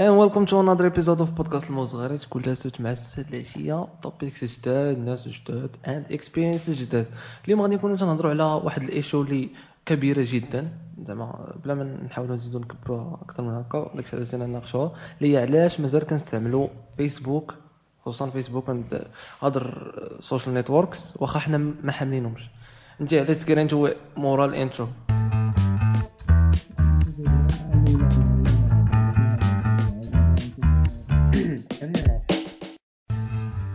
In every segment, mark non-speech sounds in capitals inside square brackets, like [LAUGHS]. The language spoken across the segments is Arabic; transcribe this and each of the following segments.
And welcome to another episode of بودكاست المصغرات كل سبت مع الساعة العشية topics جداد ناس جداد and experience جداد اليوم غادي نكونوا تنهضروا على واحد ال issue اللي كبيرة جدا زعما بلا ما نحاولوا نزيدوا نكبروها أكثر من هكا داكشي علاش جينا نناقشوها اللي هي علاش مازال كنستعملوا فيسبوك خصوصا فيسبوك and other social networks واخا حنا ما حاملينهمش and let's get into مورا ال intro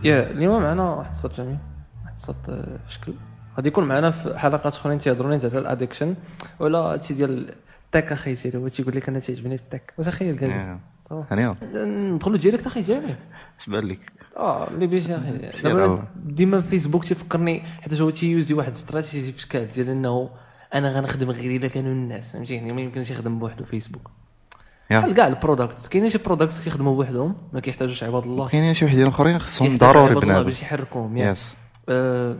يا اليوم معنا واحد الصوت جميل واحد الصوت آه، في شكل غادي يكون معنا في حلقات أخرين تيهضروا لنا على الادكشن ولا هادشي ديال التاك أخي تيري هو تيقول لك أنا تعجبني التاك. واش أخي قال لي. صافي. هانيه ندخلوا ديريكت أخي جامي اش بان لك؟ آه اللي بيش أخي. ديما فيسبوك تيفكرني حيت هو تيوزي واحد استراتيجي في شكل ديال إنه أنا غنخدم غير إلا كانوا الناس فهمتي يعني ما يمكنش يخدم بوحدو فيسبوك بحال كاع البرودكت. كاينين شي برودكت كيخدموا بوحدهم؟ ما كيحتاجوش عباد الله. كاينين شي وحدين اخرين خصهم ضروري بنادم. باش يحركوهم يس آه،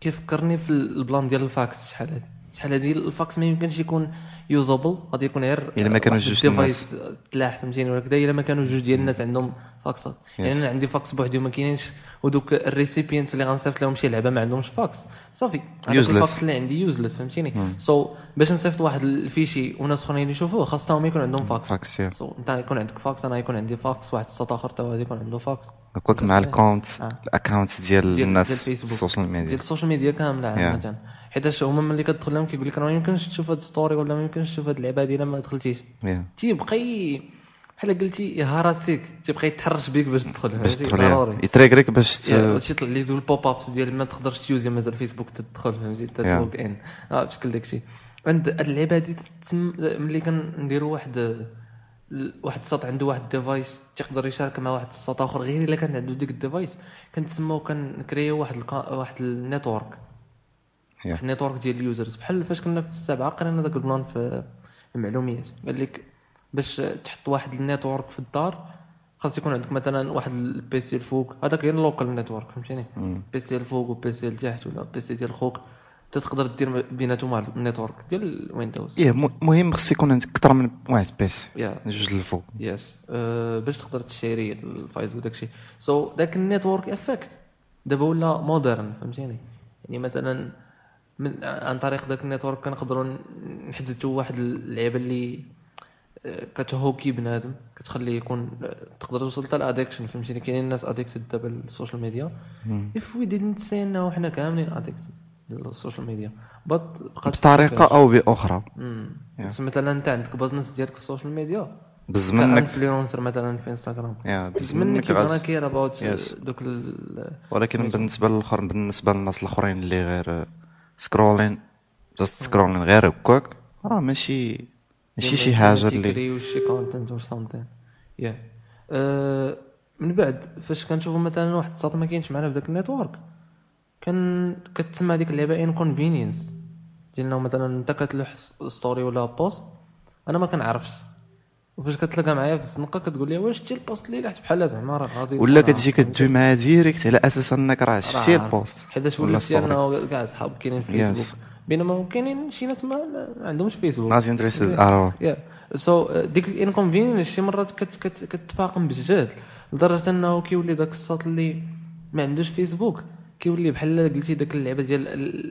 كيفكرني في ال plan ديال الفاكس؟ شحال هادي؟ شحال هادي الفاكس ما يمكنش يكون usable غادي يكون غير إلا ما كانوا واحد جوج ال device تلاح فهمتيني؟ ولا كذا إلا ما كانوا جوج ديال الناس عندهم فاكسات يعني أنا عندي فاكس بوحدي وما كاينينش. ودوك ال recipient اللي غنصيفط لهم شي لعبة ما عندهمش فاكس صافي. الفاكس اللي عندي useless فهمتيني؟ so باش نصيفط واحد الفيشي وناس أخرين يشوفوه خاصهم يكون عندهم فاكس فاكس so أنت يكون عندك فاكس أنا يكون عندي فاكس واحد السط آخر تا هو يكون عنده فاكس هكاك مع ال account. ال account ديال الناس. ال social media ديال ال social media كاملة عامة. حيتاش هما ملي كتدخل لهم كيقول لك راه ما يمكنش تشوف هاد story ولا ما يمكنش تشوف هاد اللعبة هادي الا ما دخلتيش. تيبقى بحال قلتي يهرسيك تيبقى يتحرش بيك باش تدخل. باش؟ تدخل. ضروري. يتريكريك باش تيطلع لي دوك ال pop-ups ديال ما تقدرش ت user مازال فيسبوك تدخل فهمتي؟ ت log in آه بشكل داكشي. عند هاد اللعبة هادي تتسم ملي كنديروا واحد واحد الساط عنده واحد ال device تيقدر يشارك مع واحد الساط آخر غير إلا كان عنده ديك ال device كنتسماو كنكريو واحد الكا... واحد ال network واحد ال network ديال ال users. بحال فاش كنا في السابعة قرينا داك البلان في المعلوميات. قال لك باش تحط واحد النيتورك في الدار خاص يكون عندك مثلا واحد ال PC الفوق هذاك غير اللوكال network فهمتيني؟ PC الفوق وبيسي التحت ولا PC ديال خوك. تقدر دير بيناتهم ال network ديال ويندوز إيه مهم خص يكون عندك أكثر من واحد بيس يا. جوج الفوق يس أه باش تقدر تشيري الفايز وداك الشيء. سو داك النيتورك افكت دابا ولا مودرن فهمتيني؟ يعني مثلا من عن طريق داك النيتورك كنقدروا ن- نحدثوا واحد اللعبه اللي آه، كتهوكي بنادم كتخليه يكون آه، تقدر توصل حتى الادكشن فهمتيني؟ كاينين الناس اديكتد دابا للسوشيال ميديا. اف وي didn't say انه حنا كاملين اديكتد للسوشيال ميديا. بط بقات بطريقة أو بأخرى. Yeah. مثلا أنت عندك بزنس ديالك في السوشيال ميديا. بالزمن منك كانفلونسر مثلا في انستغرام يا منك بالزمن يبغى غاز كير اباوت. دوك ولكن. بالنسبة للاخر بالنسبة للناس الآخرين اللي غير سكرولين جاست سكرولين غير هكاك راه ماشي ماشي شي حاجة اللي شي كونتنت اور سامثين يا من بعد فاش كنشوفوا مثلا واحد الساط ما كاينش معنا في ذاك النيتورك كان كتسمى هذيك اللعبه inconvenience ديالنا مثلا انت كتلوح story ولا post أنا ما كنعرفش وفاش كتلاقى معايا في الزنقه كتقول لي واش شتي ال post اللي لحت بحال زعما راه غادي ولا كتجي. كدوي معاه direct على أساس أنك راه شفتي. ال post. حيتاش ولا ولات انه كاع صحاب كاينين في. فيسبوك بينما كاينين شي ناس ما, عندهمش فيسبوك ناس interested أروا yeah so ديك ال inconvenience شي مرات كت كت كتفاقم بجد لدرجة أنه كيولي داك الساط اللي ما عندوش فيسبوك كيولي بحال قلتي داك اللعبة ديال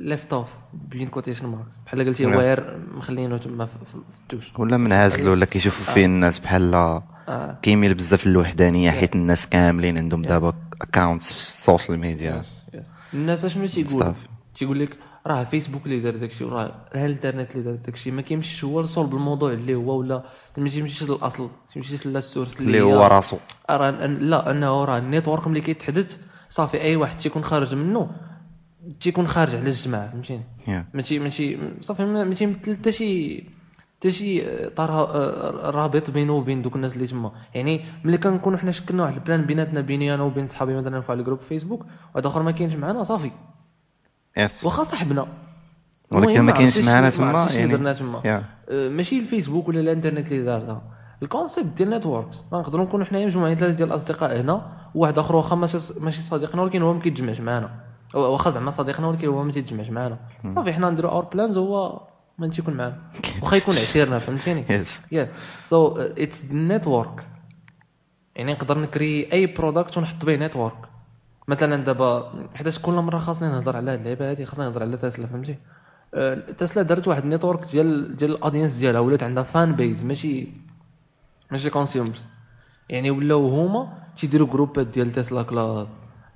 left off بين quotation marks بحال قلتي نعم. واير مخلينه تما في, التوش. ولا منعزل ولا كيشوفوا فيه الناس بحال آه. كيميل بزاف للوحدانية حيت الناس كاملين عندهم دابا accounts في ال social media الناس اشنو تيقول. تيقول لك راه فيسبوك اللي دار داكشي وراه راه الانترنت اللي دار داكشي. ما كيمشيش هو لصلب الموضوع اللي هو ولا ما تيمشيش للأصل ما تيمشيش لل source اللي هو راسو. لا أنه راه ال network ملي كيتحدث صافي أي واحد تيكون خارج منه تيكون خارج على الجماعة فهمتيني. ماشي ماشي صافي ما تيمثل حتى شي حتى شي آه، آه، رابط بينه وبين دوك الناس اللي تما. يعني ملي كنكونوا حنا شكلنا واحد البلان بيناتنا بيني أنا وبين صحابي مثلا في ال group فيسبوك واحد آخر ما كاينش معنا صافي. yes واخا صاحبنا. ولكن ما كاينش معنا ما تما يعني درنا تما. yeah. آه، ماشي الفيسبوك ولا الانترنت اللي دارها ال concept ديال networks نقدروا نكونوا حنايا مجموعين ثلاثة ديال الأصدقاء هنا وواحد آخر واخا ماشي صديقنا ولكن هو ما كيتجمعش معنا واخا زعما صديقنا ولكن هو ما تيتجمعش معنا صافي حنا نديروا our plans هو ما انت يكون معاه [LAUGHS] واخا يكون عشيرنا فهمتيني؟ yes yeah so it's network يعني نقدر نكري أي product ونحط به network مثلا دابا حيتاش كل مرة خاصني نهضر على هاد اللعيبة هادي خاصني نهضر على تسلا فهمتي؟ آه، تسلا دارت واحد ال network ديال ديال ال audience ديالها ولات عندها fan base ماشي ماشي consumers يعني ولاو هما تيديروا groupات ديال تسلا club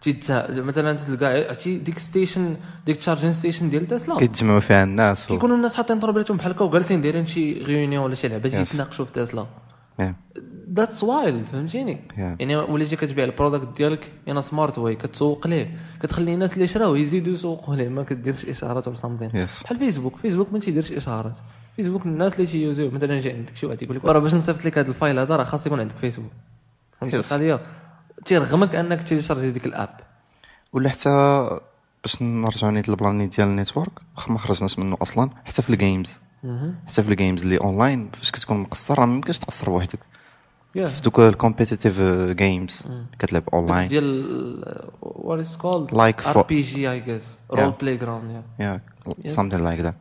تيتا مثلا تلقى عرفتي ديك station ديك charging station ديال تسلا كيتجمعوا فيها الناس و... كيكونوا الناس حاطين طربيلتهم بحال هكا وجالسين دايرين شي réunion ولا شي لعبه Yes. يتناقشوا في تسلا. that's wild فهمتيني. يعني وليتي كتبيع ال product ديالك in smart way كتسوق ليه كتخلي الناس اللي شراو يزيدوا يسوقوا ليه ما كديرش اشارات ولا something. بحال فيسبوك فيسبوك ما تيديرش اشارات فيسبوك الناس اللي تيوزيو مثلا جاي عندك شي واحد يقول لك راه باش نصيفط لك هذا ال file هذا راه خاص يكون عندك فيسبوك فهمتي Yes. القضية؟ تيرغمك أنك تيشارجي ديك ال app. ولا حتى باش نرجعوا نيت البلان ديال ال network واخا ما خرجناش منه أصلا حتى في ال games. حتى في ال games اللي اونلاين فاش كتكون مقصر راه ما يمكنش تقصر بوحدك في دوك ال competitive games كتلعب اونلاين ديال what is called Like RPG I guess role play ground yeah something like that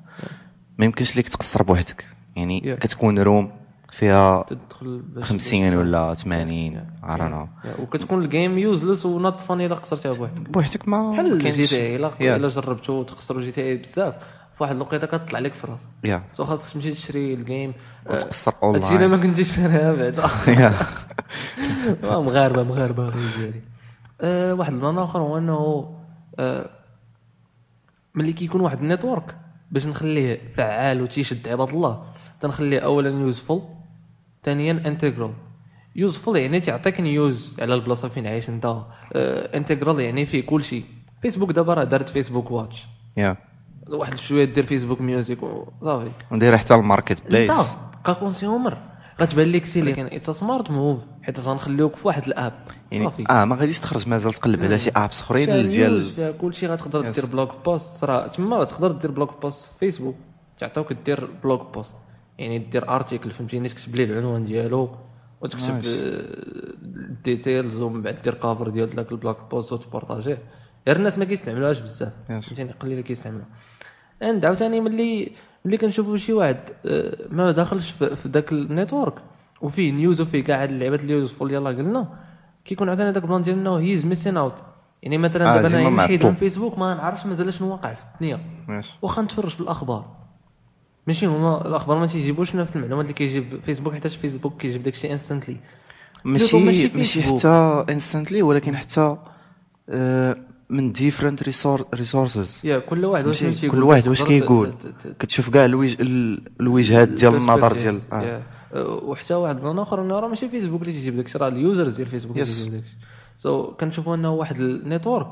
ما يمكنش ليك تقصر بوحدك. يعني Yeah. كتكون room فيها تدخل باش 50 ولا 80 I don't know. Yeah. وكتكون ال game useless و not fun إلا قصرتها بوحدك. بوحدك ما بحال GTA إلا Yeah. جربتو وتخسروا GTA بزاف. في واحد الوقيته كتطلع لك في راسك. yeah so خاصك تمشي تشري ال game آه، وتقصر هادشي إلا اونلاين ما كنتيش شاريها بعدا. [LAUGHS] يا [LAUGHS] آه، مغاربة مغاربة ديالي آه، واحد البلان آخر هو إنه آه، ملي كيكون واحد ال network باش نخليه فعال وتيشد عباد الله. تنخليه اولا useful ثانيا integral useful يعني تعطيك news على البلاصة فين عايش أنت. integral يعني فيه كل شيء. فيسبوك دابا راه دارت فيسبوك Watch. yeah. واحد شوية دير فيسبوك Music وصافي وندير حتى ال marketplace. ك consumer غتبان لك سي لكن it's smart move حيت غنخليوك في واحد ال app. يعني صافي. آه ما غاديش تخرج مازال تقلب على شي apps أخرين ديال فيها كل شيء غتقدر دير blog post راه تما تقدر دير blog post في فيسبوك تعطيوك دير blog post يعني دير article فهمتيني؟ تكتب ليه العنوان ديالو وتكتب. ال details ومن بعد دير cover ديال ذاك ال blog post وت partager ه. غير الناس ما كيستعملوهاش بزاف. فهمتيني؟ قليل كيستعملوها. عند عاوتاني ملي ملي كنشوفوا شي واحد آه، ما داخلش في, ذاك ال network وفيه news وفيه كاع هاد اللعيبات اللي useful يلاه قلنا كيكون عاوتاني داك ال plan ديال إنه he's missing out يعني مثلا آه، دابا أنا نحيد. من فيسبوك ما نعرفش مازال شنو واقع في الدنيا. واخا نتفرج في الأخبار ماشي هما الأخبار ما تيجيبوش نفس المعلومات اللي كيجيب فيسبوك حيت فيسبوك كيجيب داكشي انستنتلي ماشي ماشي. حتى instantly ولكن حتى آه، من different resources yeah كل واحد واش تيقول كل واحد واش كيقول؟ كتشوف كاع الوجه ال- الوجهات ديال النظر ديال. آه. أه، وحتى واحد ال plan اخر انه راه ماشي فيسبوك اللي تيجيب داكشي راه ال users ديال فيسبوك اللي Yes. تيجيب داكشي. so كنشوفوا أنه واحد network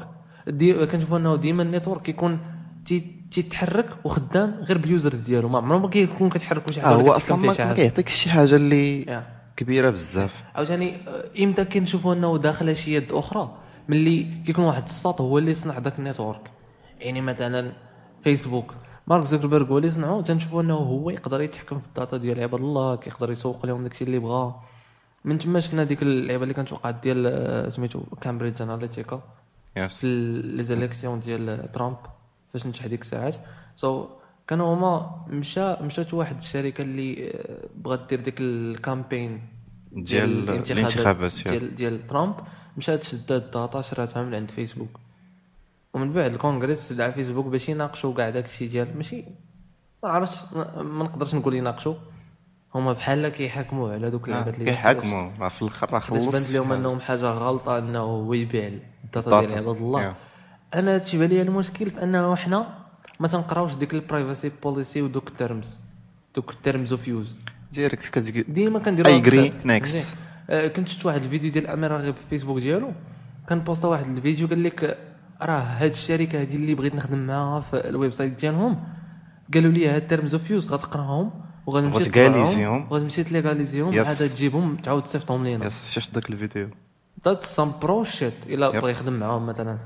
دي كنشوفوا أنه ديما ال network كيكون تي- تيتحرك وخدام غير بال users ديالو. ما عمره ما كيكون كيتحرك شي آه حاجة هو أصلا ما شي كيعطيكش شي حاجة اللي. كبيرة بزاف. عاوتاني آه، إمتى كنشوفوا أنه داخله شي يد أخرى؟ ملي كيكون واحد الساط هو اللي صنع ذاك ال network. يعني مثلا فيسبوك مارك زوكربيرغ هو اللي صنعو تنشوفوا انه هو يقدر يتحكم في ال data ديال عباد الله كيقدر يسوق لهم داكشي اللي بغا من تما شفنا ديك اللعبة اللي كانت وقعت ديال آه، سميتو Cambridge Analytica في les élections ديال ترامب فاش نجح ديك الساعات. so so, كانوا هما مشى مشات واحد الشركة اللي آه، بغات دير ديك ال campaign ديال الانتخابات، yeah. ديال ديال ترامب. مشات شدات ال data شراتها من عند فيسبوك. ومن بعد الكونغرس دعا فيسبوك باش يناقشوا كاع داك الشيء ديال ماشي ما عرفتش ما نقدرش نقول يناقشوا. هما بحال كيحاكموا على دوك آه، اللعبات اللي كيحاكموا. راه في الأخر راه خلص. بانت لهم انهم حاجة غلطة انه هو يبيع ال data. ديال عباد الله. أنا تيبان لي المشكل في أنه حنا ما تنقراوش ديك ال privacy policy ودوك ال terms دوك ال terms of use direct كتقول ديما كنديروا I agree. Next. آه كنت شفت واحد الفيديو ديال امير راغب في الفيسبوك ديالو. كان posta واحد الفيديو قال لك راه هاد الشركة هذه اللي بغيت نخدم معاها في ال website ديالهم قالوا لي هاد terms of use غتقراهم وغنمشي وغت légaliser هم. وغنمشي ت légaliser هم. عاد تجيبهم تعاود تصيفطهم لينا. يس شفت ذاك الفيديو؟ ذات سام برو شيت الا. بغى يخدم معاهم مثلا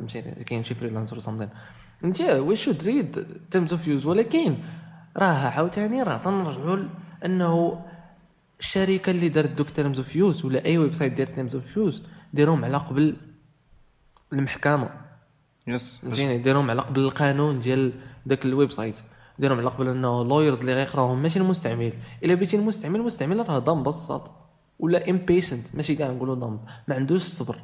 كاين شي فريلانسر سامثين أنت وي شود ريد تيرمز اوف يوز ولكن راه عاوتاني راه تنرجعوا انه الشركة اللي دارت دوك تيرمز اوف يوز ولا أي ويب سايت دار تيرمز اوف يوز ديرهم على قبل المحكمة. يس فهمتيني ديرهم على قبل القانون ديال داك الويب سايت ديرهم على قبل إنه لويرز اللي غيقراوهم ماشي المستعمل. إلا بغيتي المستعمل المستعمل راه ضام بساط ولا امبيشنت ماشي كاع نقولوا ضام ما عندوش الصبر.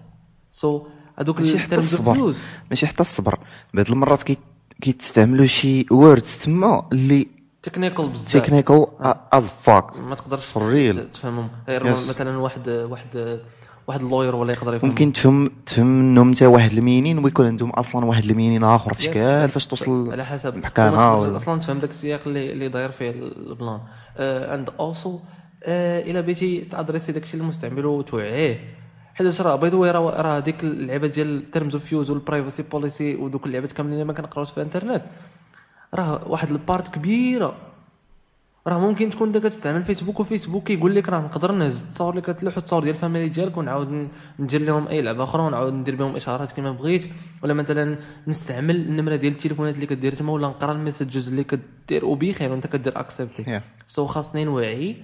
سو هذوك ماشي حتى الصبر. ماشي حتى الصبر. بعض المرات كي كيتستعملوا شي ووردز تما اللي تكنيكال بزاف. تكنيكال از فاك ما تقدرش. ت- تفهمهم. غير Yes. مثلا واحد واحد واحد اللوير ولا يقدر يفهم. ممكن تفهم تفهم منهم حتى واحد المينين ويكون عندهم أصلا واحد المينين آخر في. شكال فاش توصل على حسب. ولا- أصلا تفهم داك السياق اللي اللي داير فيه ال plan. and also إلا بغيتي t'adresser داك الشيء للمستعمل وتوعيه. حيت راه by the way راه هذيك اللعبة ديال terms of use وال privacy policy ودوك اللعبات كاملين اللي ما كنقراوش في الإنترنت. راه واحد ال part كبيرة. راه ممكن تكون انت كتستعمل فيسبوك وفيسبوك كيقول لك راه نقدر نهز التصاور اللي كتلوح التصاور ديال ال famille ديالك ونعاود ندير لهم أي لعبة أخرى ونعاود ندير بهم إشارات كما بغيت. ولا مثلا نستعمل النمرة ديال التليفونات اللي كدير تما ولا نقرأ ال messages اللي كدير وبخير وانت كدير accepter Yeah. so خاصني نوعي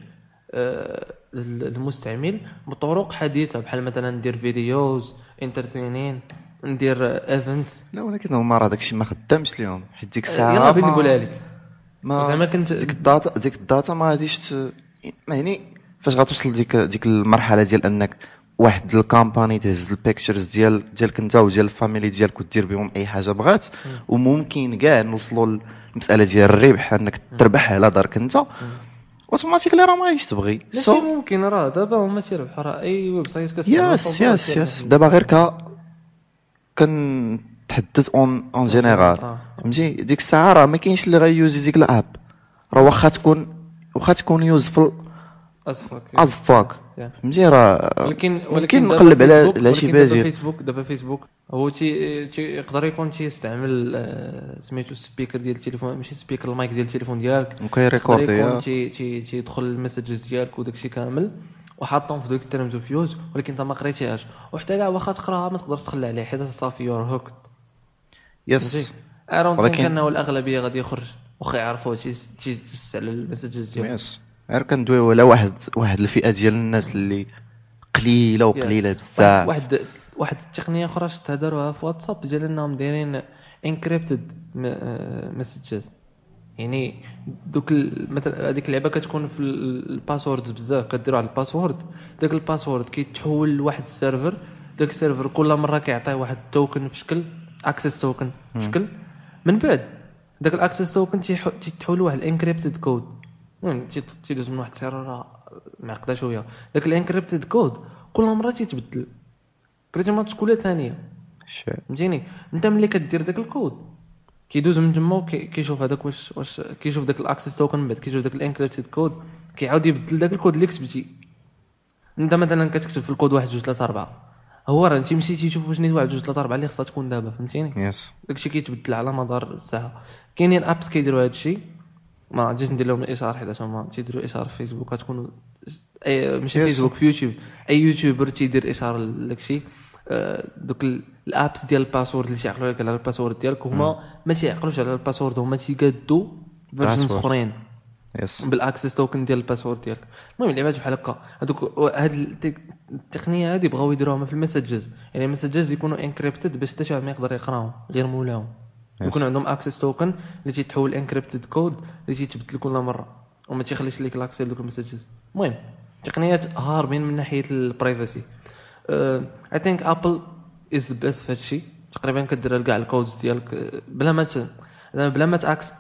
آه، المستعمل بطرق حديثة بحال مثلا ندير videos entertaining ندير event لا ولكن هما راه داكشي ما خدامش اليوم. حيت ديك الساعة يلا بغيت نقولها لك. ما زعما كنت- ديك ال data ديك ال data ما غاديش. ما يعني فاش غتوصل ديك ديك المرحلة ديال أنك واحد ال company تهز ال pictures ديال ديالك أنت وديال ال famille ديالك ودير بهم أي حاجة بغات. وممكن كاع نوصلوا للمسألة ديال الربح أنك تربح على دارك أنت. automatically راه ما غاديش تبغي. so ممكن راه دابا هما تيربحوا راه أي website كتستعمل yes yes. yes دابا غير كا كنتحدث en en général. فهمتي؟ ديك الساعة راه ما كاينش اللي غي user ديك ال app. راه واخا تكون واخا تكون يوزفل از فاك. فهمتي؟ راه ولكن دابا نقلب على على شي ولكن دابا باجي فيسبوك دابا فيسبوك هو تي يقدر يكون تيستعمل آه، سميتو السبيكر ديال التليفون ماشي سبيكر المايك ديال التليفون ديالك. وكيريكوردي. تي تي تيدخل المسجز ديالك وداك الشيء كامل. وحاطهم في دوك التيرمز اوف يوز ولكن انت ما قريتيهاش وحتى كاع واخا تقراها ما تقدرش تخلى عليه حيت صافي يور هوكت يس ارون ولكن- ولكن انه الأغلبية غادي يخرج واخا يعرفوا تي على المسجز ديالك يس غير كندويو على واحد واحد الفئة ديال الناس اللي قليلة وقليلة بزاف. واحد واحد التقنية أخرى شفتها داروها في واتساب ديال إنهم دايرين انكريبتد مسجز. يعني دوك مثلا هذيك اللعبة كتكون في ال- الباسورد بزاف كديروا على الباسورد داك الباسورد كيتحول لواحد السيرفر داك ال server كل مرة كيعطيه واحد ال token في شكل access token في شكل. من بعد داك ال access token تيتحول لواحد ال encrypted code المهم تي- تيدوز من واحد ال server معقده شوية. داك ال encrypted code كل مرة تيتبدل. pretty much كل ثانية. فهمتيني؟ انت ملي كدير داك الكود كيدوز من تما كيشوف هذاك واش واش كيشوف داك ال access token من بعد كيشوف داك ال encrypted code كيعاود يبدل داك الكود اللي كتبتي. انت مثلا كتكتب في الكود 1 2 3 4 هو راه تيمشي تيشوف واش نيت 1 2 3 4 اللي خصها تكون دابا فهمتيني؟ yes داكشي كيتبدل على مدار الساعة. كاينين apps كيديروا هذا الشيء. ما جيت ندير لهم الاشاره حيت هما تيديروا اشاره في فيسبوك غتكون اي ماشي Yes. فيسبوك في يوتيوب أي YouTuber تيدير اشاره لداكشي. آه، دوك ال- ال apps ديال ال password اللي تيعقلوا لك على ال password ديالك هما ما تيعقلوش على ال password هما تيقادوا versions. أخرين. yes بال access token ديال ال password ديالك. المهم لعبات بحال هكا هذوك هاد التقنية هذه بغاو يديروها في ال messages. يعني ال messages يكونوا encrypted باش حتى شي واحد ما يقدر يقراهم غير مولاهم. يكون عندهم access token اللي تيتحول encrypted code اللي تيتبدل كل مرة وما تيخليش ليك l'accès لدوك ال messages. المهم تقنيات هاربين من ناحية ال privacy I think Apple is the best في هادشي تقريبا كدير كاع ال codes ديالك. آه، بلا ما بلا ما تاكس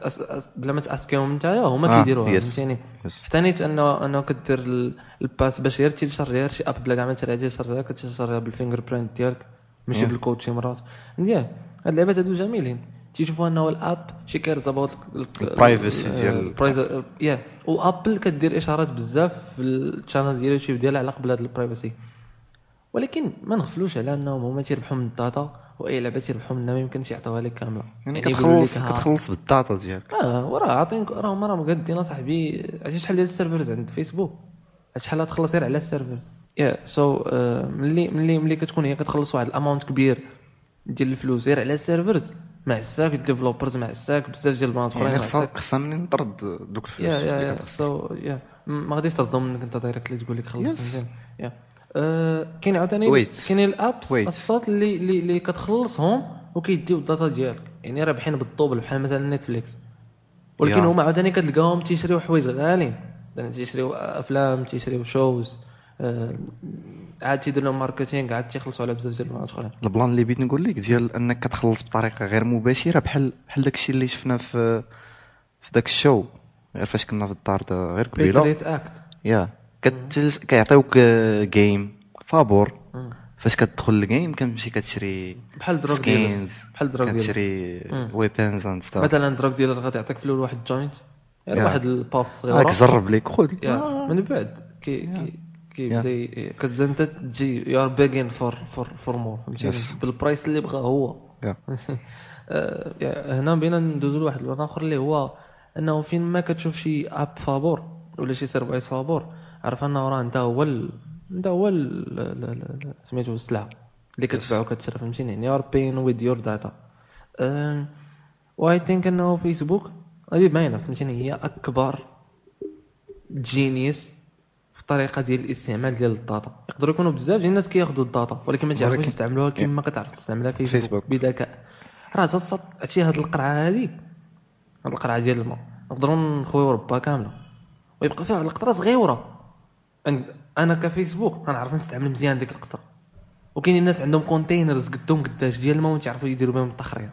بلا ما تأسكيهم نتايا هما آه، كيديروها. فهمتيني؟ حتى نيت انه أنه كدير ال- ال pass باش غير تيشارجيها شي app بلا كاع ما تشريها تيشارجيها كتشارجيها بال fingerprint ديالك. ماشي Yeah. بالكود شي مرات yeah هاد اللعبات هادو جميلين. تيشوفوا أنه Apple she cares about privacy ديال- yeah و Apple كدير إشارات بزاف في ال channel ديال اليوتيوب ديالها على قبل هاد ال privacy ولكن ما نغفلوش على انهم هما تيربحوا من ال data واي لعبه تيربحوا منها ما يمكنش يعطوها لك كاملة. يعني يقولوا كتخلص كتخلص بال data ديالك. آه وراه عاطينك راه هما راه مقادين اصاحبي عرفتي شحال ديال ال servers عند فيسبوك شحال تخلص غير على ال servers؟ yeah so ملي ملي ملي كتكون هي كتخلص واحد ال amount كبير ديال الفلوس غير على ال servers مع الساك ال developers مع الساك بزاف ديال البلانات أخرين. يعني خصها. خصها منين ترد دوك الفلوس yeah yeah اللي يا ما غاديش ترضى منك أنت direct اللي تقول لك خلص. yeah آه، كاين عاوتاني. كاينين ال apps. الصات اللي اللي, اللي كتخلصهم وكيديو ال data ديالك يعني رابحين بال double بحال مثلا نتفليكس ولكن. هما عاوتاني كتلقاهم تيشريو حوايج غاليين يعني تيشريو أفلام تيشريو shows آه، عاد تيدير لهم marketing عاد تيخلصوا على بزاف ديال المعلومات اخرين ال plan اللي بغيت نقول لك ديال إنك كتخلص بطريقة غير مباشرة بحال بحال داك الشيء اللي شفنا في في داك ال show غير فاش كنا في الدار دا غير قبيلة Patriot Act yeah. كيعطيوك آه، game فابور. فاش كتدخل ال game كتمشي كتشري بحال drug skins dealers بحال dealers كتشري. weapons and stuff مثلا dealer غادي يعطيك في الأول واحد joint يعني. واحد ال puff هاك صغيره جرب ليك خذ yeah من بعد كي كي كيبدا كتبدا انت تجي you are begging for for for more فهمتيني؟ Yes. بال price اللي بغا هو. [LAUGHS] آه، هنا بينا ندوزو لواحد ال plan آخر اللي هو أنه فين ما كتشوف شي app فابور ولا شي service فابور عرف انه راه أنت هو ال... انت هو ال- سميتو السلعه اللي كتباع وكتشرى فهمتيني؟ يعني are paying with your data و I think أنه فيسبوك هذه باينه فهمتيني؟ هي أكبر genius في الطريقة ديال الاستعمال ديال ال data. يقدروا يكونوا بزاف ديال الناس كياخذوا ال data ولكن ما تعرفوش يستعملوها كما كتعرف تستعملها فيسبوك, فيسبوك. بذكاء راه تصط عرفتي هاد القرعة هادي هاد القرعة ديال الماء. نقدروا نخويو ربها كاملة. ويبقى فيها واحد القطرة صغيرة. أنا كفيسبوك غنعرف نستعمل مزيان ديك القطره وكاينين الناس عندهم containers قدهم قداش ديال الماء وتعرفوا يديروا بهم التخريه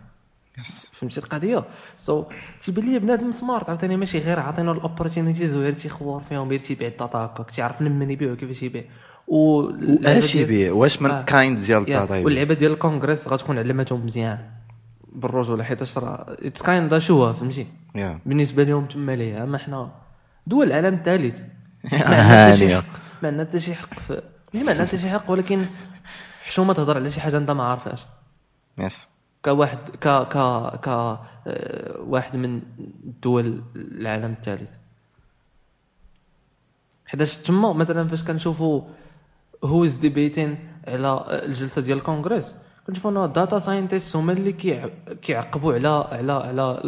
فهمتي القضية؟ so تيبان لي بنادم smart عاوتاني ماشي غير عاطينو ال opportunities وغير تيخور فيهم غير تيبيع ال data هكاك تيعرف من يبيع وكيفاش يبيع. و وأش يبيع؟ واش من آه. kind ديال yeah، ال data يبيع؟ واللعبة ديال الكونغرس غتكون علمتهم مزيان. بالرجوله حيت راه. it's kind شوها فهمتي؟ yeah. بالنسبة لهم تما ليه أما حنا دول العالم الثالث. [LAUGHS] ما هانية. عندنا حتى شي حق. ما عندنا حتى شي حق في ما عندنا حتى شي حق؟ ولكن حشومه تهضر على شي حاجة انت ما عارفهاش. yes. كواحد ك ك ك واحد من دول العالم الثالث. حيتاش تما مثلا فاش كنشوفوا who's debating على الجلسة ديال الكونغرس كنشوفوا إنه ال data scientist هما اللي كيع- كيعقبوا على على على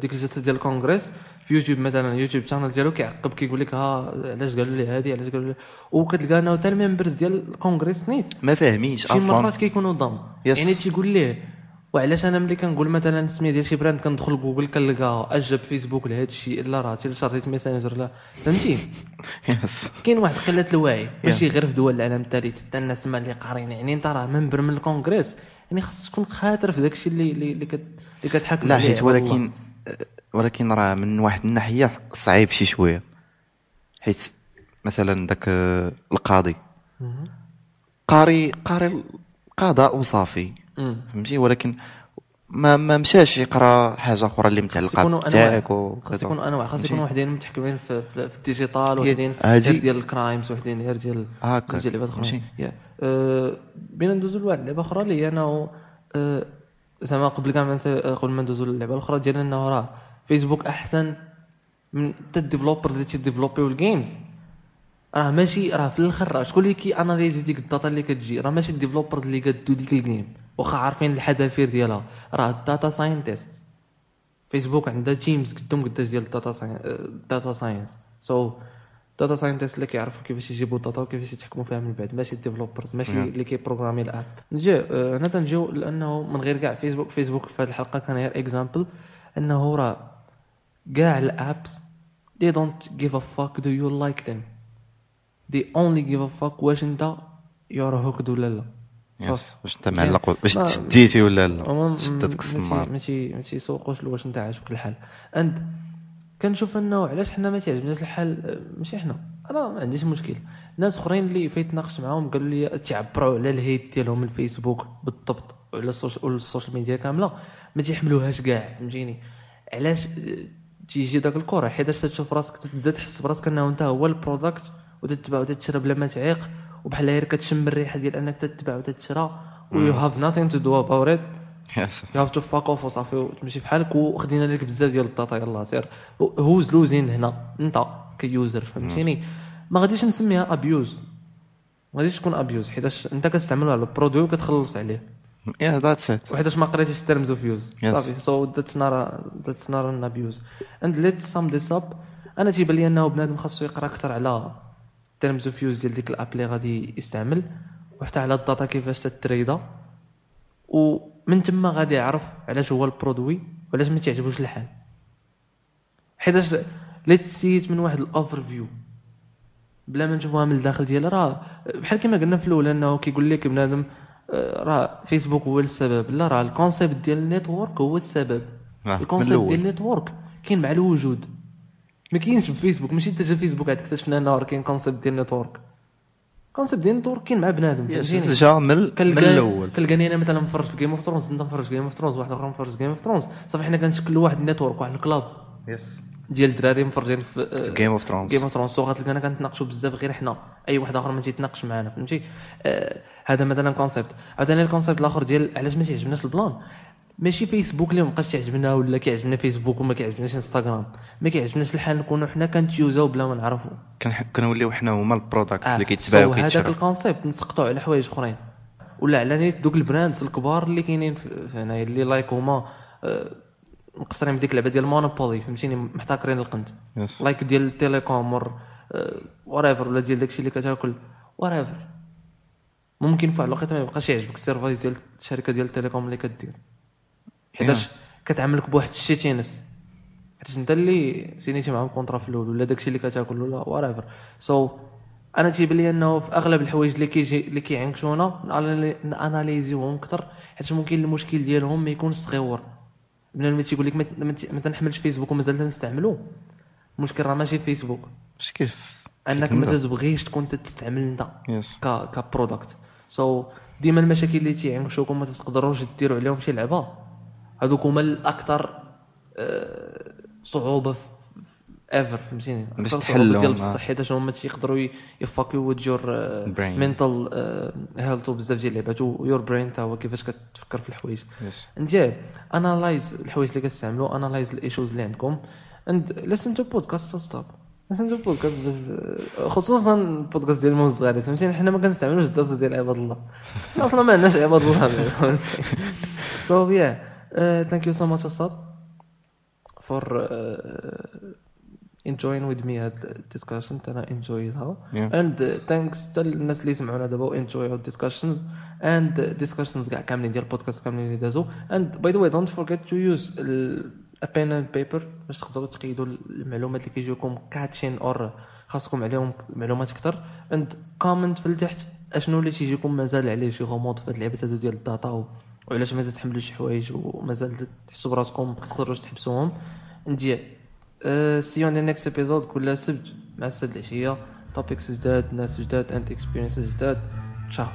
ديك الجلسة ديال الكونغرس في يوتيوب مثلا يوتيوب channel ديالو كيعقب كيقول لك ها علاش قالوا لي هذه علاش قالوا لي؟ وكتلقى أنه حتى ال members ديال الكونغرس نيت ما فاهمينش شي أصلا. مرات كيكونوا ضم yes. يعني تيقول ليه وعلاش أنا ملي كنقول مثلا السميه ديال شي brand كندخل جوجل كنلقى أجب فيسبوك لهذا الشيء الا راه تيشريت ميسنجر لا. فهمتي؟ يس كاين واحد قلة الوعي. ماشي غير في دول العالم الثالث حتى الناس تما اللي قارين يعني أنت راه منبر من الكونغرس يعني خاصك تكون خاطر في داك الشيء اللي اللي اللي, كت... اللي كتحاكم لا حيت. ولكن ولكن راه من واحد الناحية صعيب شي شوية حيت مثلا داك آه، القاضي قاري قاري القضاء وصافي. فهمتي ولكن ما ما مشاش يقرأ حاجة أخرى اللي متعلقة بتاعك خاص يكونوا أنواع خاص؟ يكونوا وحدين متحكمين في, في, في ال digital وحدين غير ديال ال crimes وحدين غير ديال هاكا. ديال لعبات. أخرى. أه، بينا ندوزو لواحد اللعبة أخرى اللي هي أنه أه، زعما قبل كاع قبل ما ندوزو للعبة الأخرى ديال أنه راه فيسبوك أحسن من حتى ال developers اللي تيديفلوبيو ال games راه ماشي راه في الآخر راه شكون اللي كي اناليزي ديك ال data اللي كتجي؟ راه ماشي ال developers اللي قادو ديك ال game واخا عارفين الحذافير ديالها. راه ال data scientist فيسبوك عندها teams قدام قداش ديال ال data science data science so data scientist اللي كيعرفوا كيفاش يجيبوا ال data وكيفاش يتحكموا فيها من بعد. ماشي ال developers ماشي. اللي كيبروغرامي ال app. نجي آه، هنا تنجيو لأنه من غير كاع فيسبوك فيسبوك في هذه الحلقة كان غير example إنه راه كاع ال apps they don't give a fuck do you like them? They only give a fuck واش انت hooked ولا لا. يس واش انت معلق واش تسديتي ولا لا؟ شدتك السمار ماشي ماشي يسوقوش واش انت عاجبك الحال. and كنشوف انه علاش حنا ما تعجبناش الحال ماشي حنا. أنا ما عنديش مشكل. ناس أخرين اللي فايت ناقشت معاهم قالوا لي تعبروا على ال hate ديالهم الفيسبوك بالضبط وعلى السوش- وعلى ال social media كاملة. ما تيحملوهاش كاع فهمتيني؟ علاش تيجي داك الكره حيتاش تشوف راسك تبدا تحس براسك أنه أنت هو ال product وتتبع وتتشرى بلا ما تعيق وبحال غير كتشم الريحة ديال أنك تتبع وتتشرى و you have nothing to do about it. yes you have to fuck off وصافي وتمشي بحالك وخدينا لك بزاف ديال ال data يلاه سير. who's losing هنا؟ أنت ك user فهمتيني؟ ما غاديش نسميها abuse ما غاديش تكون abuse حيتاش أنت كتستعملو على ال produit وكتخلص عليه. yeah that's it وحيتاش ما قريتيش terms of use. صافي. so that's not that's not an abuse and let's sum this up أنا تيبان لي أنه بنادم خاصو يقرأ أكثر على terms of use ديال ديك ال app اللي غادي يستعمل وحتى على ال data كيفاش تتريدا. ومن تما غادي يعرف علاش هو ال produit وعلاش ما تعجبوش الحال. حيتاش لا تسيت من واحد ال overview بلا ما نشوفوها من الداخل ديالها راه بحال كما قلنا في الأول أنه كيقول لك بنادم راه فيسبوك هو السبب. لا راه ال concept ديال ال network هو السبب. آه، من ال concept. ديال ال network كاين مع الوجود. ما كاينش بفيسبوك. ماشي انت جا فيسبوك عاد اكتشفنا أنه راه كاين concept ديال ال network ال concept ديال ال network كاين مع بنادم فهمتيني؟ جا من الأول. كنلقاني أنا مثلا مفرج في جيم اوف ثرونز أنت مفرج في جيم اوف ثرونز واحد آخر مفرج في جيم اوف ثرونز صافي حنا كنشكلوا واحد ال network واحد ال club. ديال الدراري مفرجين في جيم اوف ثرونز جيم اوف ثرونز so غتلقانا كنتناقشوا بزاف غير حنا. أي واحد آخر ما تيتناقش معنا فهمتي؟ آه هذا مثلا concept عاوتاني ال concept الآخر ديال علاش ما تيعجبناش ال plan؟ ماشي فيسبوك اللي مابقاش تعجبنا ولا كيعجبنا فيسبوك وما كيعجبناش انستغرام ما كيعجبناش الحال نكونوا حنا كنت use او بلا ما نعرفوا كنوليو حنا هما ال product آه، اللي كيتباعوا هذاك ال concept نسقطوا على حوايج أخرين. ولا على نيت دوك ال brands الكبار اللي كاينين هنايا اللي like هما آه، مقصرين بديك اللعبة ديال مونوبولي فهمتيني؟ محتكرين القند. yes like ديال ال telecom wherever wherever ولا ديال داكشي اللي كتاكل. wherever ممكن في واحد الوقت ما يبقاش يعجبك. ال service ديال الشركة ديال ال telecom اللي كدير. حيتاش كتعاملك بواحد ال shittiness حيت انت اللي سينيتي معاهم contrat في الأول ولا داكشي اللي كتاكل ولا wherever so أنا تيبان لي أنه في أغلب الحوايج اللي كيجي اللي كيعنكشونا نأناليزيوهم أكثر حيت ممكن المشكل ديالهم ما يكونش صغيور بنادم اللي تيقول لك ما تنحملش فيسبوك ومازال تنستعملو. المشكل راه ماشي في فيسبوك. اش كيف؟ أنك ما تبغيش تكون تستعمل أنت ك ك product so ديما المشاكل اللي تيعنكشوكم ما تقدروش ديروا عليهم شي لعبة. هذوك هما الأكثر آه، صعوبة ever فهمتيني؟ باش تحلهم، ديال آه. بصح حيت هما تيقدروا ي fuck يو your. mental health بزاف ديال اللعبات. و your brain تا هو كيفاش كتفكر في الحوايج. انت analyze الحوايج اللي كتستعملوا analyze ال issues اللي عندكم. and listen to podcast stop listen to podcast بس آه، خصوصا البودكاست ديال الموز الصغيرين فهمتيني؟ حنا ما كنستعملوش الدراسة ديال عباد الله. [LAUGHS] أصلا ما عندناش عباد الله so yeah thank you so much أصاب for enjoying with me هاد ال discussion أنا Yeah. and thanks حتى الناس اللي سمعونا دابا enjoy ال discussions and discussions كاع كاملين ديال البودكاست كاملين اللي دازو. and by the way don't forget to use pen and paper باش تقدروا تقيدوا المعلومات اللي كيجيوكم كاتشين or خاصكم عليهم معلومات أكثر. and comment في التحت أشنو اللي تيجيكم مازال عليه شي غموض في هاد اللعبة هادو ديال ال data وعلاش مازال تحملوا شي حوايج ومازال تحسوا براسكم ما تقدروش تحبسوهم. نجي see you in next episode كل سبت مع السد العشيه توبكس جداد ناس جداد اند اكسبيرينسز جداد تشاو